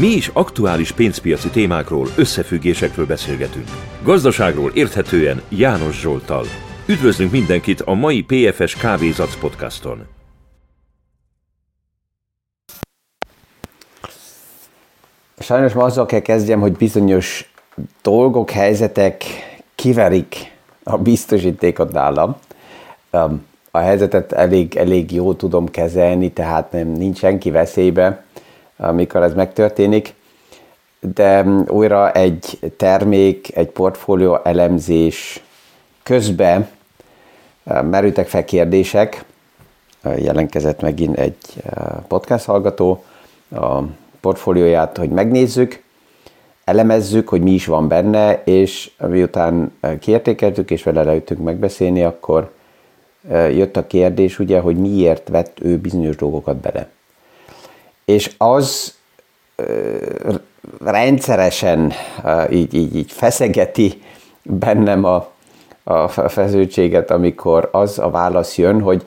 Mi is aktuális pénzpiaci témákról, összefüggésekről beszélgetünk. Gazdaságról érthetően János Zsoltal. Üdvözlünk mindenkit a mai PFS Kávézac podcaston. Sajnos ma azzal kell kezdjem, hogy bizonyos dolgok, helyzetek kiverik a biztosítékot nálam. A helyzetet elég, elég jó tudom kezelni, tehát nem, nincs senki veszélybe, amikor ez megtörténik. De újra egy termék, egy portfólió elemzés közben merültek fel kérdések, jelenkezett megint egy podcast hallgató a portfólióját, hogy megnézzük, elemezzük, hogy mi is van benne, és miután kiértékeltük, és vele leütünk megbeszélni, akkor jött a kérdés, ugye, hogy miért vett ő bizonyos dolgokat bele. És az rendszeresen így, így, így feszegeti bennem a, a feszültséget, amikor az a válasz jön, hogy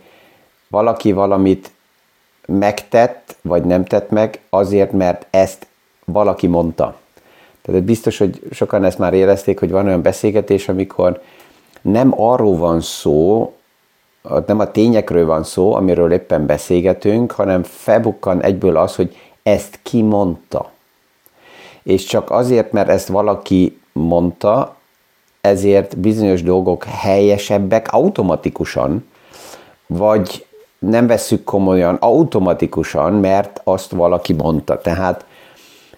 valaki valamit megtett, vagy nem tett meg, azért, mert ezt valaki mondta. Tehát biztos, hogy sokan ezt már érezték, hogy van olyan beszélgetés, amikor nem arról van szó, nem a tényekről van szó, amiről éppen beszélgetünk, hanem felbukkan egyből az, hogy ezt ki mondta. És csak azért, mert ezt valaki mondta, ezért bizonyos dolgok helyesebbek automatikusan, vagy nem vesszük komolyan automatikusan, mert azt valaki mondta. Tehát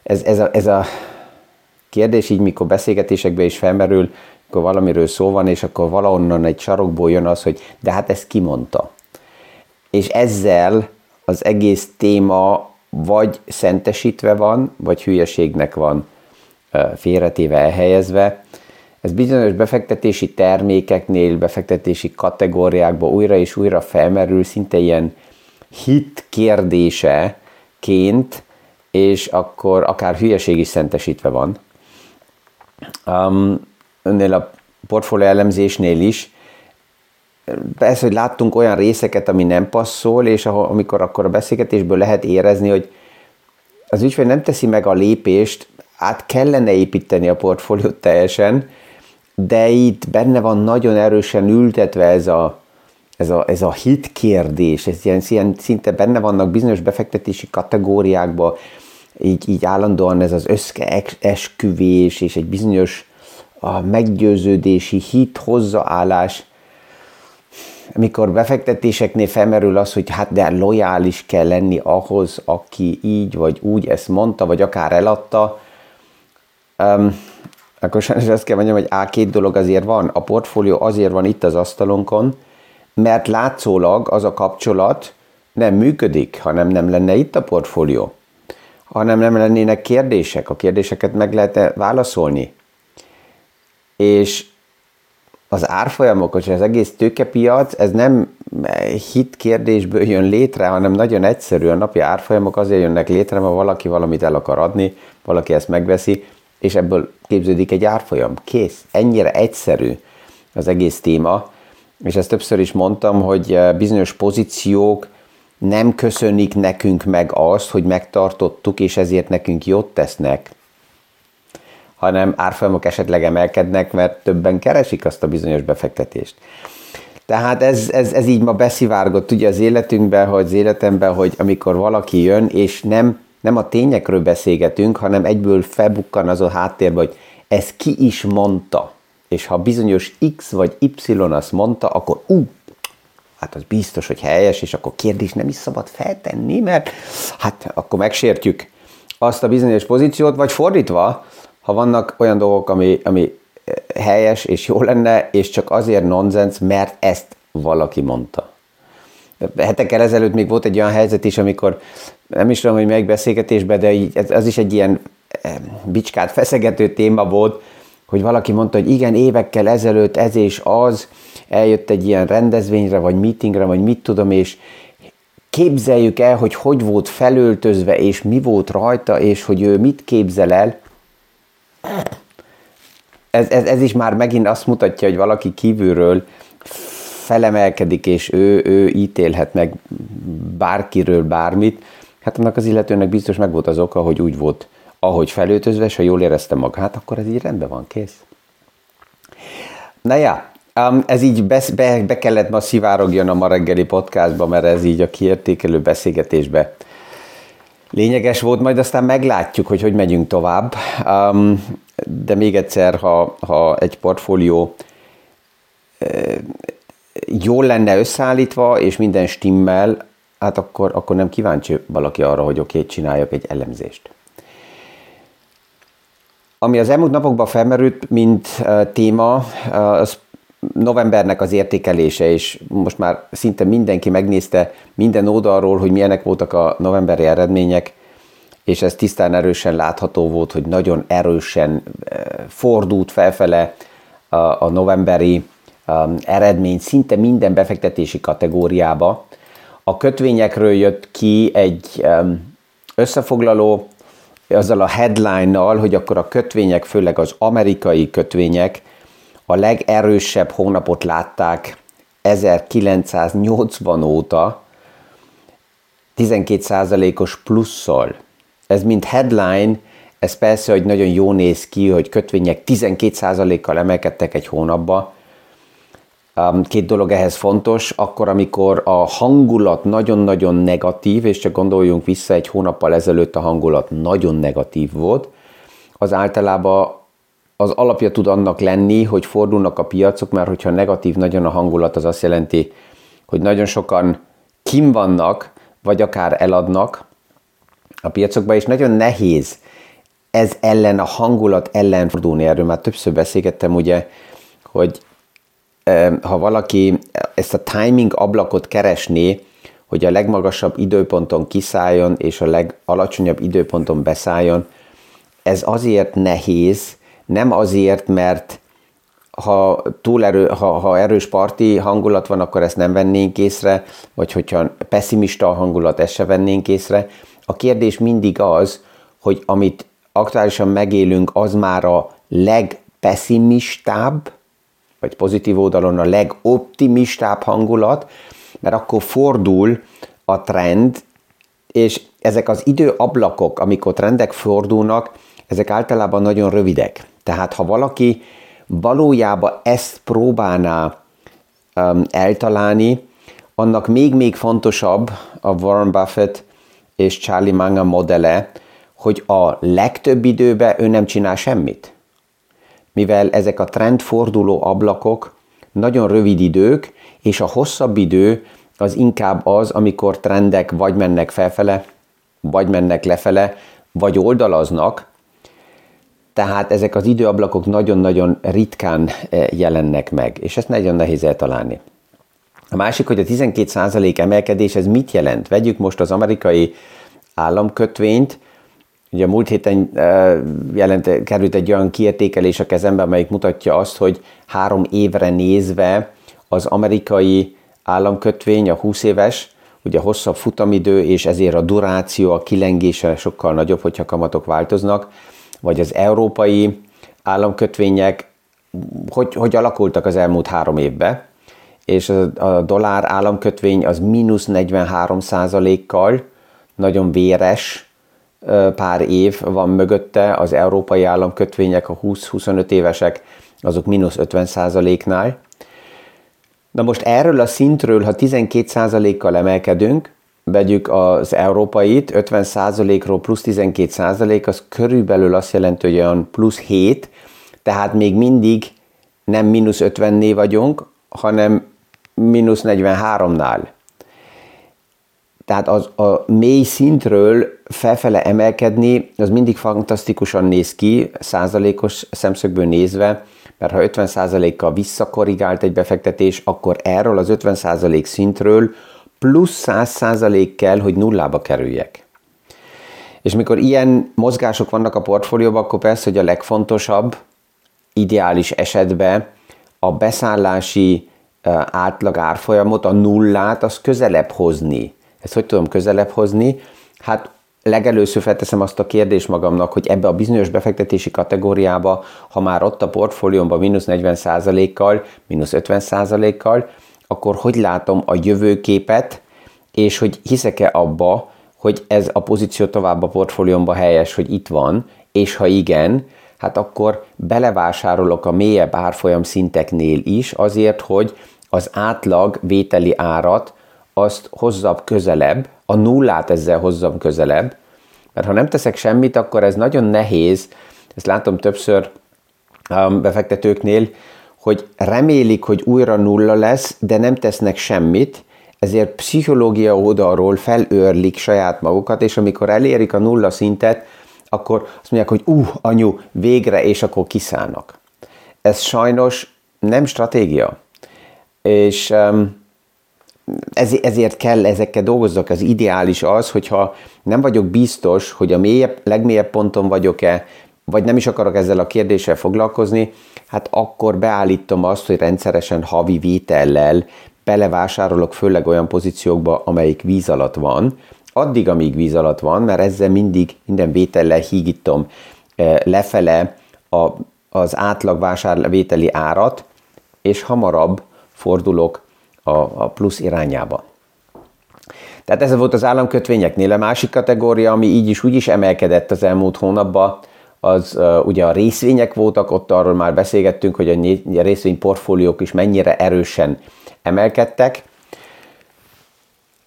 ez, ez, a, ez a kérdés így, mikor beszélgetésekben is felmerül, akkor valamiről szó van, és akkor valahonnan egy sarokból jön az, hogy de hát ezt kimondta. És ezzel az egész téma vagy szentesítve van, vagy hülyeségnek van félretéve, elhelyezve. Ez bizonyos befektetési termékeknél, befektetési kategóriákban újra és újra felmerül, szinte ilyen hit kérdéseként, és akkor akár hülyeség is szentesítve van. Um, önnél a portfólió elemzésnél is, persze, hogy láttunk olyan részeket, ami nem passzol, és amikor akkor a beszélgetésből lehet érezni, hogy az ügyfél nem teszi meg a lépést, át kellene építeni a portfóliót teljesen, de itt benne van nagyon erősen ültetve ez a, ez a, ez a hit kérdés, ez ilyen, ilyen szinte benne vannak bizonyos befektetési kategóriákban, így, így állandóan ez az összeesküvés és egy bizonyos a meggyőződési hit, hozzáállás, amikor befektetéseknél felmerül az, hogy hát de lojális kell lenni ahhoz, aki így vagy úgy ezt mondta, vagy akár eladta, um, akkor sajnos azt kell mondjam, hogy á, két dolog azért van. A portfólió azért van itt az asztalonkon, mert látszólag az a kapcsolat nem működik, hanem nem lenne itt a portfólió, hanem nem lennének kérdések. A kérdéseket meg lehet válaszolni és az árfolyamok, és az egész tőkepiac, ez nem hit kérdésből jön létre, hanem nagyon egyszerű. A napi árfolyamok azért jönnek létre, mert valaki valamit el akar adni, valaki ezt megveszi, és ebből képződik egy árfolyam. Kész. Ennyire egyszerű az egész téma. És ezt többször is mondtam, hogy bizonyos pozíciók nem köszönik nekünk meg azt, hogy megtartottuk, és ezért nekünk jót tesznek hanem árfolyamok esetleg emelkednek, mert többen keresik azt a bizonyos befektetést. Tehát ez, ez, ez így ma beszivárgott ugye az életünkben, hogy az életemben, hogy amikor valaki jön, és nem, nem a tényekről beszélgetünk, hanem egyből felbukkan az a háttérbe, hogy ez ki is mondta. És ha bizonyos X vagy Y azt mondta, akkor ú, hát az biztos, hogy helyes, és akkor kérdés nem is szabad feltenni, mert hát akkor megsértjük azt a bizonyos pozíciót, vagy fordítva, ha vannak olyan dolgok, ami, ami helyes és jó lenne, és csak azért nonsens, mert ezt valaki mondta. Hetekkel ezelőtt még volt egy olyan helyzet is, amikor nem is tudom, hogy melyik beszélgetésben, de így, ez, az is egy ilyen bicskát feszegető téma volt, hogy valaki mondta, hogy igen, évekkel ezelőtt ez és az, eljött egy ilyen rendezvényre, vagy meetingre, vagy mit tudom, és képzeljük el, hogy hogy volt felöltözve, és mi volt rajta, és hogy ő mit képzel el, ez, ez, ez is már megint azt mutatja, hogy valaki kívülről felemelkedik, és ő, ő ítélhet meg bárkiről bármit, hát annak az illetőnek biztos meg volt az oka, hogy úgy volt ahogy felöltözve, és ha jól érezte magát, akkor ez így rendben van, kész. Na ja, um, ez így be, be, be kellett ma szivárogjon a ma reggeli podcastba, mert ez így a kiértékelő beszélgetésbe lényeges volt, majd aztán meglátjuk, hogy hogy megyünk tovább. Um, de még egyszer, ha, ha egy portfólió jól lenne összeállítva, és minden stimmel, hát akkor, akkor nem kíváncsi valaki arra, hogy oké, csináljak egy elemzést. Ami az elmúlt napokban felmerült, mint téma, az novembernek az értékelése, és most már szinte mindenki megnézte minden oldalról, hogy milyenek voltak a novemberi eredmények, és ez tisztán erősen látható volt, hogy nagyon erősen fordult felfele a novemberi eredmény szinte minden befektetési kategóriába. A kötvényekről jött ki egy összefoglaló, azzal a headline-nal, hogy akkor a kötvények, főleg az amerikai kötvények a legerősebb hónapot látták 1980 óta 12%-os plusszal. Ez mint headline, ez persze, hogy nagyon jó néz ki, hogy kötvények 12%-kal emelkedtek egy hónapba. Két dolog ehhez fontos, akkor, amikor a hangulat nagyon-nagyon negatív, és csak gondoljunk vissza, egy hónappal ezelőtt a hangulat nagyon negatív volt, az általában az alapja tud annak lenni, hogy fordulnak a piacok, mert hogyha negatív nagyon a hangulat, az azt jelenti, hogy nagyon sokan kim vannak, vagy akár eladnak a piacokba, és nagyon nehéz ez ellen, a hangulat ellen fordulni. Erről már többször beszélgettem, ugye, hogy ha valaki ezt a timing ablakot keresné, hogy a legmagasabb időponton kiszálljon, és a legalacsonyabb időponton beszálljon, ez azért nehéz, nem azért, mert ha, túl erő, ha, ha erős parti hangulat van, akkor ezt nem vennénk észre, vagy hogyha pessimista a hangulat, ezt se vennénk észre. A kérdés mindig az, hogy amit aktuálisan megélünk, az már a legpessimistább, vagy pozitív oldalon a legoptimistább hangulat, mert akkor fordul a trend, és ezek az időablakok, amikor trendek fordulnak, ezek általában nagyon rövidek. Tehát ha valaki valójában ezt próbálná um, eltalálni, annak még-még fontosabb a Warren Buffett és Charlie Munger modele, hogy a legtöbb időben ő nem csinál semmit. Mivel ezek a trendforduló ablakok nagyon rövid idők, és a hosszabb idő az inkább az, amikor trendek vagy mennek felfele, vagy mennek lefele, vagy oldalaznak, tehát ezek az időablakok nagyon-nagyon ritkán eh, jelennek meg, és ezt nagyon nehéz eltalálni. A másik, hogy a 12% emelkedés, ez mit jelent? Vegyük most az amerikai államkötvényt, Ugye a múlt héten jelent, került egy olyan kiértékelés a kezembe, amelyik mutatja azt, hogy három évre nézve az amerikai államkötvény, a 20 éves, ugye hosszabb futamidő, és ezért a duráció, a kilengése sokkal nagyobb, hogyha kamatok változnak, vagy az európai államkötvények hogy, hogy alakultak az elmúlt három évben, és a, dollár államkötvény az mínusz 43 kal nagyon véres pár év van mögötte, az európai államkötvények, a 20-25 évesek, azok mínusz 50% nál Na most erről a szintről, ha 12 kal emelkedünk, vegyük az európait, 50%-ról plusz 12% az körülbelül azt jelenti, hogy olyan plusz 7, tehát még mindig nem mínusz 50-nél vagyunk, hanem mínusz 43-nál. Tehát az a mély szintről felfele emelkedni, az mindig fantasztikusan néz ki, százalékos szemszögből nézve, mert ha 50 százalékkal visszakorrigált egy befektetés, akkor erről az 50 százalék szintről plusz 100% kell, hogy nullába kerüljek. És mikor ilyen mozgások vannak a portfólióban, akkor persze, hogy a legfontosabb, ideális esetben a beszállási átlag árfolyamot, a nullát, az közelebb hozni. Ezt hogy tudom közelebb hozni? Hát legelőször felteszem azt a kérdést magamnak, hogy ebbe a bizonyos befektetési kategóriába, ha már ott a portfóliómban mínusz 40%-kal, mínusz 50%-kal, akkor hogy látom a jövőképet, és hogy hiszek-e abba, hogy ez a pozíció tovább a portfóliómba helyes, hogy itt van, és ha igen, hát akkor belevásárolok a mélyebb árfolyam szinteknél is, azért, hogy az átlag vételi árat azt hozzam közelebb, a nullát ezzel hozzam közelebb, mert ha nem teszek semmit, akkor ez nagyon nehéz, ezt látom többször um, befektetőknél, hogy remélik, hogy újra nulla lesz, de nem tesznek semmit, ezért pszichológia oldalról felőrlik saját magukat, és amikor elérik a nulla szintet, akkor azt mondják, hogy uh, anyu, végre, és akkor kiszállnak. Ez sajnos nem stratégia. És ezért kell ezekkel dolgozzak. Az ideális az, hogyha nem vagyok biztos, hogy a mélyebb, legmélyebb ponton vagyok-e, vagy nem is akarok ezzel a kérdéssel foglalkozni, hát akkor beállítom azt, hogy rendszeresen havi vétellel belevásárolok főleg olyan pozíciókba, amelyik víz alatt van, addig, amíg víz alatt van, mert ezzel mindig minden vétellel hígítom eh, lefele a, az átlag vásárvételi árat, és hamarabb fordulok a, a plusz irányába. Tehát ez volt az államkötvényeknél. A másik kategória, ami így is úgy is emelkedett az elmúlt hónapban, az uh, ugye a részvények voltak, ott arról már beszélgettünk, hogy a részvényportfóliók is mennyire erősen emelkedtek.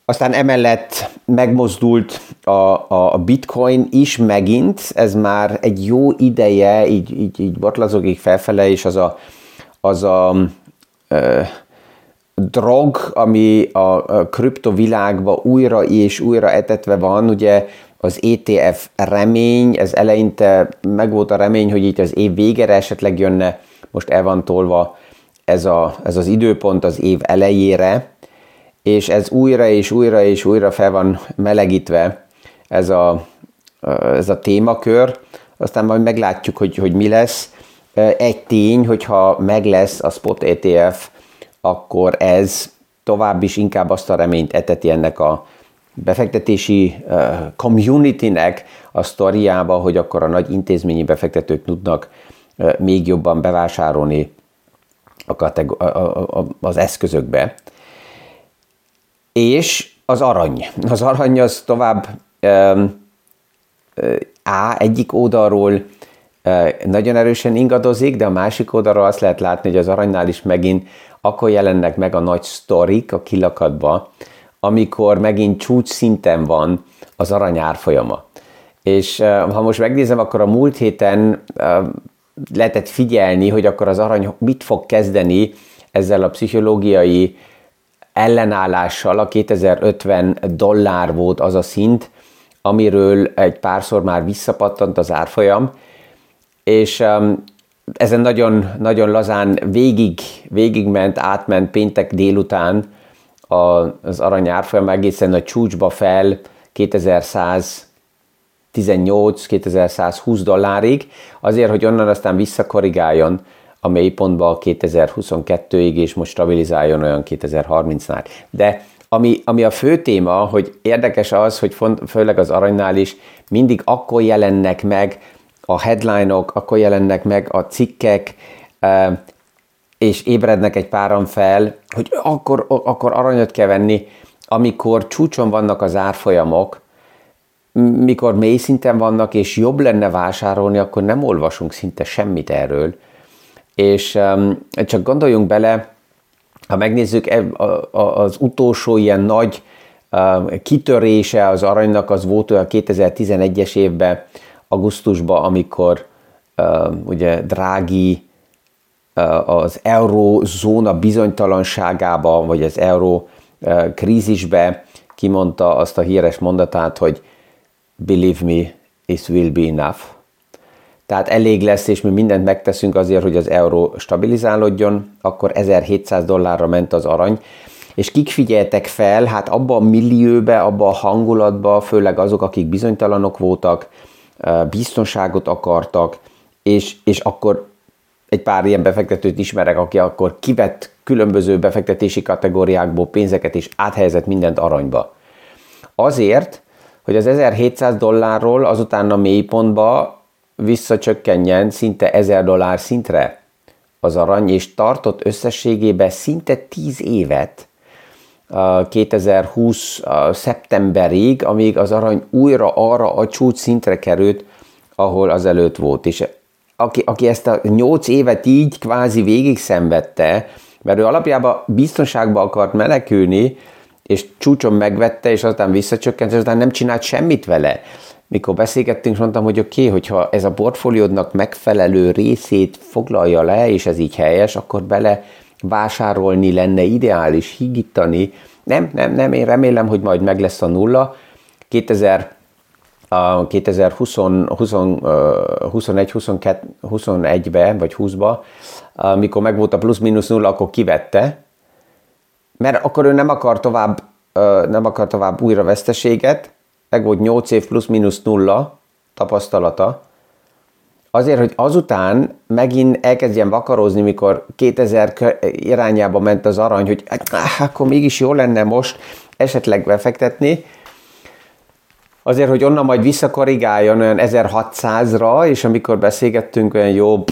Aztán emellett megmozdult a, a bitcoin is megint, ez már egy jó ideje, így, így, így botlazogik felfele, és az a, az a ö, drog, ami a kriptovilágban újra és újra etetve van, ugye az ETF remény, ez eleinte meg volt a remény, hogy itt az év végére esetleg jönne, most el van tolva ez, a, ez az időpont az év elejére, és ez újra és újra és újra fel van melegítve ez a, ez a témakör, aztán majd meglátjuk, hogy, hogy mi lesz. Egy tény, hogyha meg lesz a spot ETF, akkor ez tovább is inkább azt a reményt eteti ennek a befektetési communitynek a sztoriába, hogy akkor a nagy intézményi befektetők tudnak még jobban bevásárolni a kategó- a, a, az eszközökbe. És az arany. Az arany az tovább A egyik oldalról nagyon erősen ingadozik, de a másik oldalról azt lehet látni, hogy az aranynál is megint akkor jelennek meg a nagy sztorik a kilakatba, amikor megint csúcs szinten van az arany árfolyama. És ha most megnézem, akkor a múlt héten lehetett figyelni, hogy akkor az arany mit fog kezdeni ezzel a pszichológiai ellenállással. A 2050 dollár volt az a szint, amiről egy párszor már visszapattant az árfolyam, és ezen nagyon, nagyon lazán végig, végigment, átment péntek délután az arany árfolyam egészen a csúcsba fel 2118-2120 dollárig, azért, hogy onnan aztán visszakorrigáljon a mélypontba 2022-ig, és most stabilizáljon olyan 2030-nál. De ami, ami a fő téma, hogy érdekes az, hogy font, főleg az aranynál is mindig akkor jelennek meg a headline-ok, akkor jelennek meg a cikkek, és ébrednek egy páran fel, hogy akkor, akkor aranyat kell venni, amikor csúcson vannak az árfolyamok, mikor mély szinten vannak, és jobb lenne vásárolni, akkor nem olvasunk szinte semmit erről. És csak gondoljunk bele, ha megnézzük az utolsó ilyen nagy kitörése az aranynak, az volt olyan 2011-es évben, augusztusban, amikor ugye Drági uh, az eurózóna bizonytalanságába, vagy az euró uh, krízisbe kimondta azt a híres mondatát, hogy believe me, it will be enough. Tehát elég lesz, és mi mindent megteszünk azért, hogy az euró stabilizálódjon, akkor 1700 dollárra ment az arany, és kik figyeltek fel, hát abba a millióbe, abba a hangulatba, főleg azok, akik bizonytalanok voltak, biztonságot akartak, és, és akkor egy pár ilyen befektetőt ismerek, aki akkor kivett különböző befektetési kategóriákból pénzeket és áthelyezett mindent aranyba. Azért, hogy az 1700 dollárról azután a mélypontba visszacsökkenjen szinte 1000 dollár szintre az arany, és tartott összességében szinte 10 évet 2020 szeptemberig, amíg az arany újra arra a csúcs szintre került, ahol az előtt volt. És aki, aki ezt a nyolc évet így kvázi végig szenvedte, mert ő alapjában biztonságba akart menekülni, és csúcson megvette, és aztán visszacsökkent, és aztán nem csinált semmit vele. Mikor beszélgettünk, mondtam, hogy oké, okay, hogyha ez a portfóliódnak megfelelő részét foglalja le, és ez így helyes, akkor bele vásárolni lenne ideális, higítani. Nem, nem, nem, én remélem, hogy majd meg lesz a nulla. 2000 a 2021-21-be vagy 20-ba, amikor meg volt a plusz-minusz nulla, akkor kivette, mert akkor ő nem akar tovább, nem akar tovább újra veszteséget, meg volt 8 év plusz-minusz nulla tapasztalata, azért, hogy azután megint elkezdjen vakarozni, mikor 2000 irányába ment az arany, hogy akkor mégis jó lenne most esetleg befektetni, azért, hogy onnan majd visszakorrigáljon olyan 1600-ra, és amikor beszélgettünk olyan jó,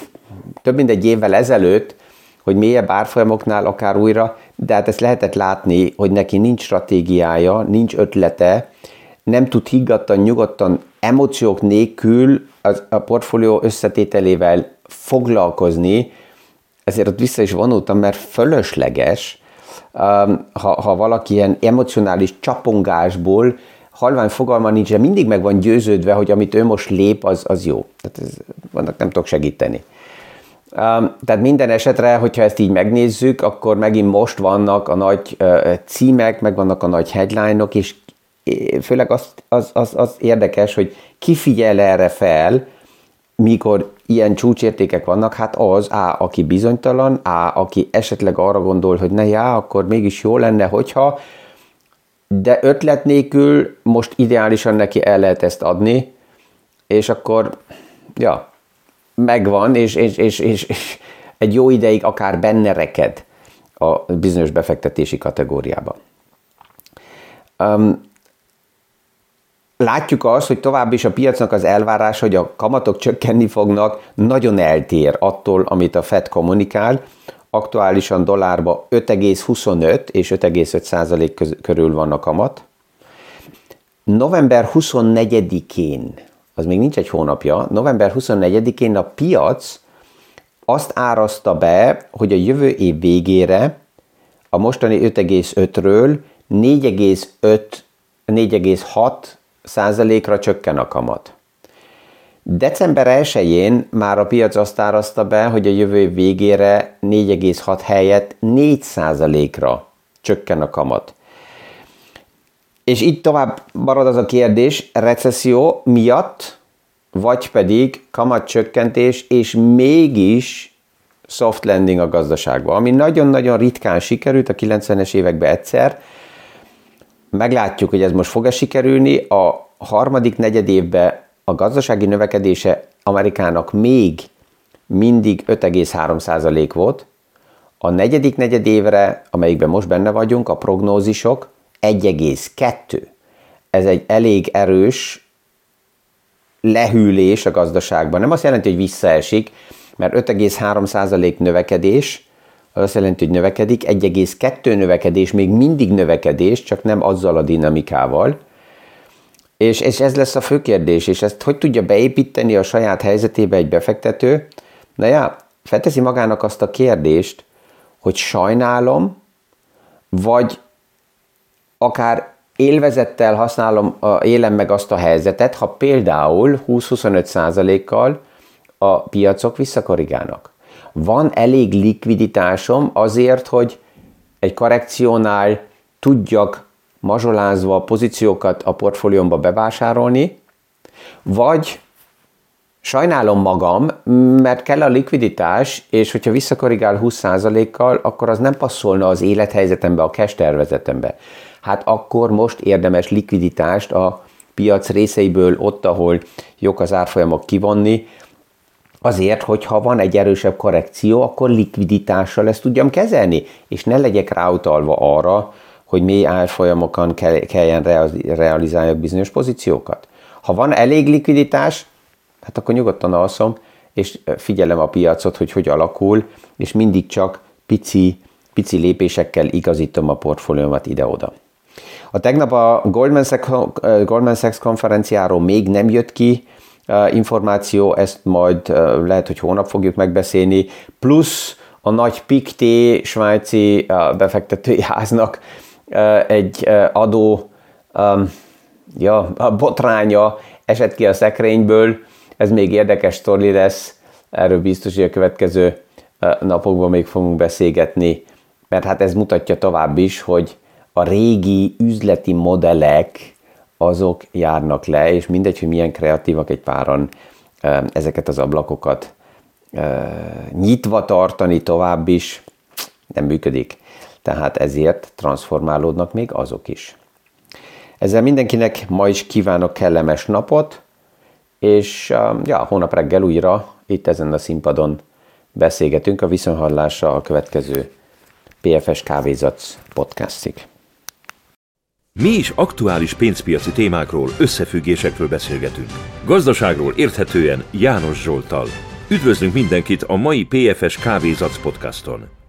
több mint egy évvel ezelőtt, hogy mélyebb árfolyamoknál akár újra, de hát ezt lehetett látni, hogy neki nincs stratégiája, nincs ötlete, nem tud higgadtan, nyugodtan, emóciók nélkül az, a portfólió összetételével foglalkozni, ezért ott vissza is vonultam, mert fölösleges, um, ha, ha valaki ilyen emocionális csapongásból halvány fogalma nincs, de mindig meg van győződve, hogy amit ő most lép, az, az jó. Tehát ez, vannak nem tudok segíteni. Um, tehát minden esetre, hogyha ezt így megnézzük, akkor megint most vannak a nagy címek, meg vannak a nagy headline-ok, és főleg az, az, az, az érdekes, hogy ki figyel erre fel, mikor ilyen csúcsértékek vannak, hát az A, aki bizonytalan, A, aki esetleg arra gondol, hogy ne já, akkor mégis jó lenne, hogyha, de ötlet nélkül most ideálisan neki el lehet ezt adni, és akkor, ja, megvan, és, és, és, és, és egy jó ideig akár benne reked a bizonyos befektetési kategóriába. Um, látjuk azt, hogy tovább is a piacnak az elvárás, hogy a kamatok csökkenni fognak, nagyon eltér attól, amit a Fed kommunikál. Aktuálisan dollárba 5,25 és 5,5 százalék körül van a kamat. November 24-én, az még nincs egy hónapja, november 24-én a piac azt árazta be, hogy a jövő év végére a mostani 5,5-ről 4,5 4,6 százalékra csökken a kamat. December 1-én már a piac azt árazta be, hogy a jövő év végére 4,6 helyett 4 százalékra csökken a kamat. És itt tovább marad az a kérdés, recesszió miatt, vagy pedig kamatcsökkentés, és mégis soft landing a gazdaságban, ami nagyon-nagyon ritkán sikerült a 90-es években egyszer, Meglátjuk, hogy ez most fog-e sikerülni. A harmadik negyed évben a gazdasági növekedése Amerikának még mindig 5,3% volt. A negyedik negyed évre, amelyikben most benne vagyunk, a prognózisok 1,2. Ez egy elég erős lehűlés a gazdaságban. Nem azt jelenti, hogy visszaesik, mert 5,3% növekedés az azt jelenti, hogy növekedik, 1,2 növekedés, még mindig növekedés, csak nem azzal a dinamikával. És, és ez lesz a fő kérdés, és ezt hogy tudja beépíteni a saját helyzetébe egy befektető? Na ja, felteszi magának azt a kérdést, hogy sajnálom, vagy akár élvezettel használom, élem meg azt a helyzetet, ha például 20-25 százalékkal a piacok visszakorrigálnak van elég likviditásom azért, hogy egy korrekciónál tudjak mazsolázva pozíciókat a portfóliómba bevásárolni, vagy sajnálom magam, mert kell a likviditás, és hogyha visszakorrigál 20%-kal, akkor az nem passzolna az élethelyzetembe, a cash tervezetembe. Hát akkor most érdemes likviditást a piac részeiből ott, ahol jók az árfolyamok kivonni, Azért, hogyha van egy erősebb korrekció, akkor likviditással ezt tudjam kezelni, és ne legyek ráutalva arra, hogy mély árfolyamokon kelljen realizáljak bizonyos pozíciókat. Ha van elég likviditás, hát akkor nyugodtan alszom, és figyelem a piacot, hogy hogy alakul, és mindig csak pici pici lépésekkel igazítom a portfóliómat ide-oda. A tegnap a Goldman Sachs, Goldman Sachs konferenciáról még nem jött ki információ, ezt majd lehet, hogy hónap fogjuk megbeszélni, plusz a nagy Picté svájci befektetői háznak egy adó ja, a botránya esett ki a szekrényből, ez még érdekes sztori lesz, erről biztos, hogy a következő napokban még fogunk beszélgetni, mert hát ez mutatja tovább is, hogy a régi üzleti modellek azok járnak le, és mindegy, hogy milyen kreatívak egy páran ezeket az ablakokat nyitva tartani tovább is, nem működik. Tehát ezért transformálódnak még azok is. Ezzel mindenkinek ma is kívánok kellemes napot, és ja, hónap reggel újra itt ezen a színpadon beszélgetünk a viszonhallásra a következő PFS Kávézac podcastig. Mi is aktuális pénzpiaci témákról, összefüggésekről beszélgetünk. Gazdaságról érthetően János Zsoltal. Üdvözlünk mindenkit a mai PFS Kávézac podcaston!